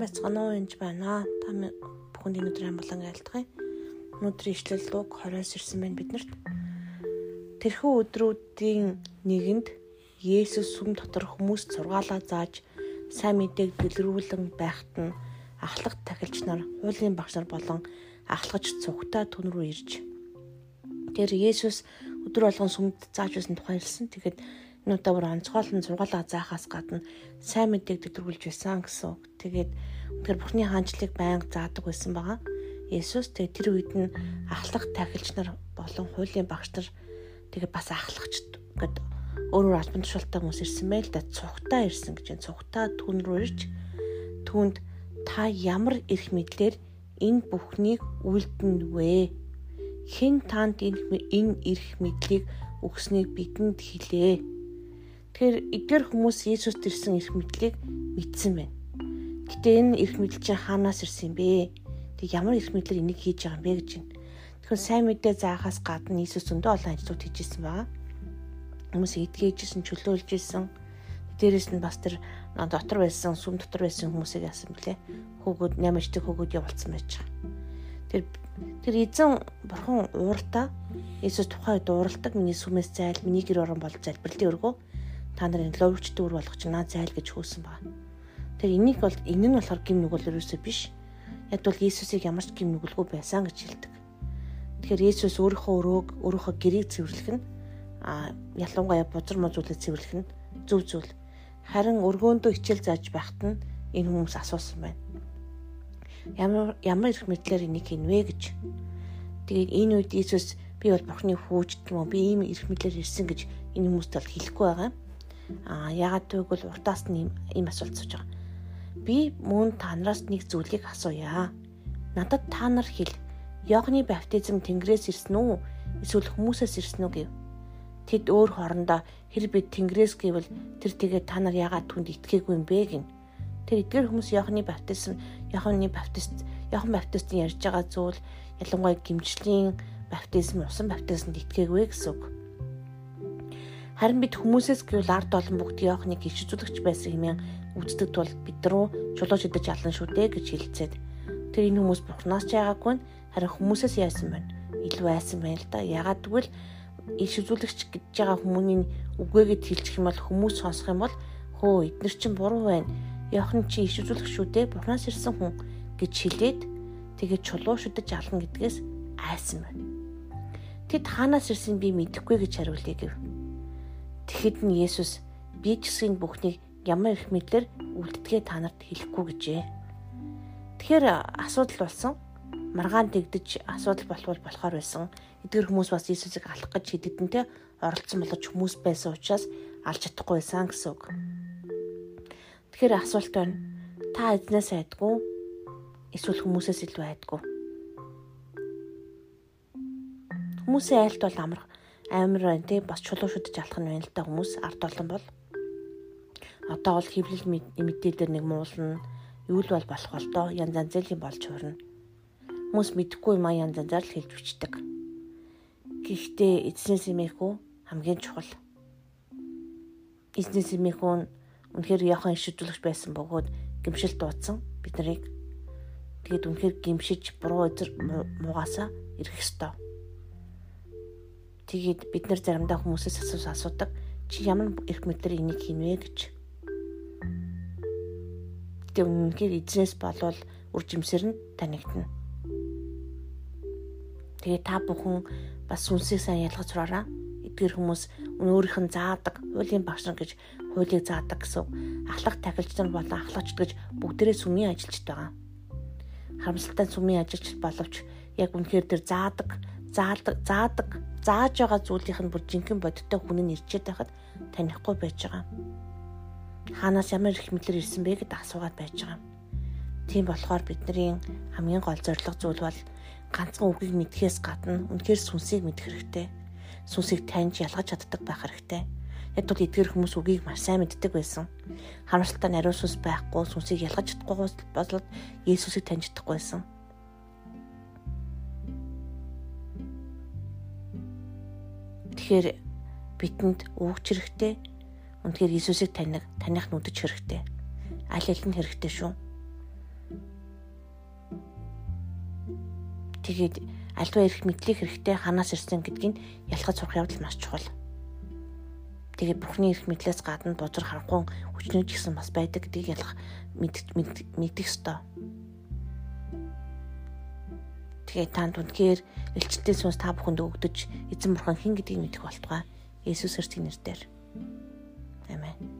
байцгаана уу энэ байна. Та бүхэнд өнөөдөр амгалан айлтгая. Өнөөдрийн ишлэл луг 20-с ирсэн байна биднэрт. Тэрхүү өдрүүдийн нэгэнд Есүс сүм дотор хүмүүст сургаалаа зааж сайн мэдээг дэлгэрүүлэн байхад нь ахлах тахилч нар, хуулийн багш нар болон ахлагч цугтаа түн рүү ирж. Тэр Есүс өдөр болгон сүмд зааж байсан тухай хэлсэн. Тэгэхэд энэ удаа бүр онцгойлон сургаалаа заахаас гадна сайн мэдээг дэлгэрүүлж байсан гэсэн. Тэгээд тэр Бурхны хаанчлалыг байнга заадаг байсан байгаа. Есүс тэгээд тэр үед нь ахлах тахилч нар болон хуулийн багш нар тэгээд бас ахлагч гэд өөрөөр албан тушаалтай хүмүүс ирсэн байл да цугтаа ирсэн гэж байна. Цугтаа түн рүү ирж түүнд та ямар эрх мэдлэр энэ бүхнийг үлдэнэ вэ? Хэн танд энэ эрх мэдлийг өгснийг бидэнд хэлээ Тэгэхээр эдгээр хүмүүс Есүст ирсэн эрх мэдлийг мэдсэн байна. Гэтэ энэ эрх мэдэл чинь хаанаас ирсэн юм бэ? Тэг ямар эрх мэдлэр энийг хийж байгаа юм бэ гэж байна. Тэгэхээр сайн мэдээ заахаас гадна Иесус өндөө олон ажлууд хийжсэн байгаа. Хүмүүс эдгээжсэн, чөлөөлжсэн. Дээрээс нь бас тэр дотор байсан, сүм дотор байсан хүмүүсийг яасан блэ? Хүүгүүд нямждаг хүүгүүд явуулсан байж байгаа. Тэр тэр эзэн бурхан ууралтаа Иесус тухайн үед ууралдаг миний сүмээс зайл, миний гэр орон бол залбирлын өргөө та нарын ловч дүүр болгож наа зайл гэж хөөсөн баг. Тэр энийг бол энэ нь болохоор гим нүгэл ерөөсөө биш. Яг бол Иесусыг ямар ч гим нүгэлгүй байсан гэж хэлдэг. Тэгэхээр Иесус өөрийнхөө өрөөг өөрийнхөө гэрийг цэвэрлэх нь а ялангуяа бузар мозуулыг цэвэрлэх нь зөв зүйл. Харин өргөөндөө хичээл зааж байхад нь энэ хүмүүс асуусан байна. Ямар ямар их мэдлэр энийг хийнвэ гэж. Тэгээд энэ үед Иесус би бол Бурхны хүүч гэмүү би ийм эрх мэдлэр ирсэн гэж энэ хүмүүст бол хэлэхгүй байгаа. Аа ягаад гэвэл уртаас нь ийм асуулт сууж байгаа. Би мөн та нараас нэг зүйлийг асууя. Надад та нар хэл. Йохны баптизм Тэнгэрээс ирсэн үү? Эсвэл хүмүүсээс ирсэн үү гэв. Тэд өөр хоорондоо хэр би Тэнгэрээс гэвэл тэр тэгээ та нар ягаад түнд итгээгүй юм бэ гин. Тэр эдгээр хүмүүс Йохны баптизм, Йохны баптист, Йохан баптистын ярьж байгаа зүйл ялангуяа гимжлийн баптизм, усан баптизмд итгээгүй гэсэн үг. Харин бид хүмүүсээс гэвэл ард олон бүгд Иохныг ишүүлэгч байсан хэмээн үздэг тул бид рүү чулууж идэж алан шүү дээ гэж хэлцээд тэр энэ хүмүүс бурхнаас ч яагаагүй харин хүмүүсээс яасан байна. Илүү айсан байна л да. Ягаад гэвэл ишүүлэгч гэж байгаа хүмүүний үгээгээд хэлчих юм бол хүмүүс сонсох юм бол хөө эднэр чинь буруу байна. Иохан чи ишүүлэгч шүү дээ. Бурхнаас ирсэн хүн гэж хэлээд тэгээд чулуу шүдэж ална гэдгээс айсан байна. Тэд хаанаас ирсэн би мэдэхгүй гэж хариулъя гэв. Тэгэхэд нь Есүс би ч гэсэн бүхнийг ямар их мэдлэр үлддгээ та нарт хэлэхгүй гэжээ. Тэгэхээр асуудал болсон. Маргаан тэгдэж асуудал болвол болохоор байсан. Эдгэр хүмүүс бас Иесусыг алах гэж хэдэгдэнтэй оролцсон боловч хүмүүс байсан учраас алж чадахгүй байсан гэсэн үг. Тэгэхээр асуулт байна. Та эзнээс айдгүй эсвэл хүмүүсээс илүү айдгүй? Хүмүүсийн айлт бол амар амар байна тий бас чулуу шүдэж алах нь байна л та хүмүүс. Ард олон бол. Одоо бол хэвлэл мэдээлэлээр нэг муулна. Юу л бол болох бол доо янз янзын болж хуурна хүмүүс мэдэхгүй юм а янз янзаар л хэлж бичдэг гэхдээ эзнээс имэхүү хамгийн чухал. Эзнээс имэхүү үнэхээр яхан ишүүлэгч байсан бөгөөд гимшил дуудсан бид нарыг тэгээд үнэхээр гимшиж буруу өдр муугасаа ирэх ёстой Тэгээд бид нар заримдаа хүмүүсээс асууж асуудаг. Чи ямар эрх мэдлэр энийг хийнвэ гэж. Тэг үнэнхээр эзнээс болвол үржимсэр нь танигдана. Тэгээ та бүхэн бас сүнсийг сайн ялгаж сураараа. Эдгээр хүмүүс өөрийнх нь заадаг, хуулийн багш нар гэж хуулийг заадаг гэсэн. Ахлах тахилч нар болон ахлагч гэж бүгдээрээ сүмийн ажилчид байгаа. Харамсалтай сүмийн ажилчид боловч яг үнэхээр тэр заадаг, заадаг, заадаг зааж байгаа зүйлийнх нь бүр жинхэнэ бодиттой хүн нь ирчээд байхад танихгүй байж байгаа. Хаанаас ямар их мэдлэр ирсэн бэ гэдээ асуугаад байж байгаа. Тийм болохоор бидний хамгийн гол зорилго зүйл бол ганцхан үгийг мэдхээс гадна үнэхээр сүнсийг мэдэх хэрэгтэй. Сүнсийг таньж ялгаж чаддаг байх хэрэгтэй. Хэд бол эдгэр хүмүүс үгийг маш сайн мэддэг байсан. Харамсалтай нариун сүнс байхгүй, сүнсийг ялгаж чадахгүй болоод Есүсийг таньж чадахгүй байсан. Тэгэхээр бидэнд өгч хэрэгтэй Үнэхээр Иесусыг таних, таних нүдэж хэрэгтэй. Аль аль нь хэрэгтэй шүү. Тэгээд альва эрх мэдлийг хэрэгтэй ханаас ирсэн гэдгийг ялхаж сурах явдал маш чухал. Тэгээд бурхны эрх мэдлээс гадна бузар харахгүй хүчнүүд гэсэн бас байдаг гэдгийг ялах мэддэг ёстой. Тэгээд танд үнэхээр элчтэй сүнс та бүхэнд өгдөж эзэн бурхан хэн гэдгийг мэдэх болтугай. Есүс Христосийн нэрээр. Амен.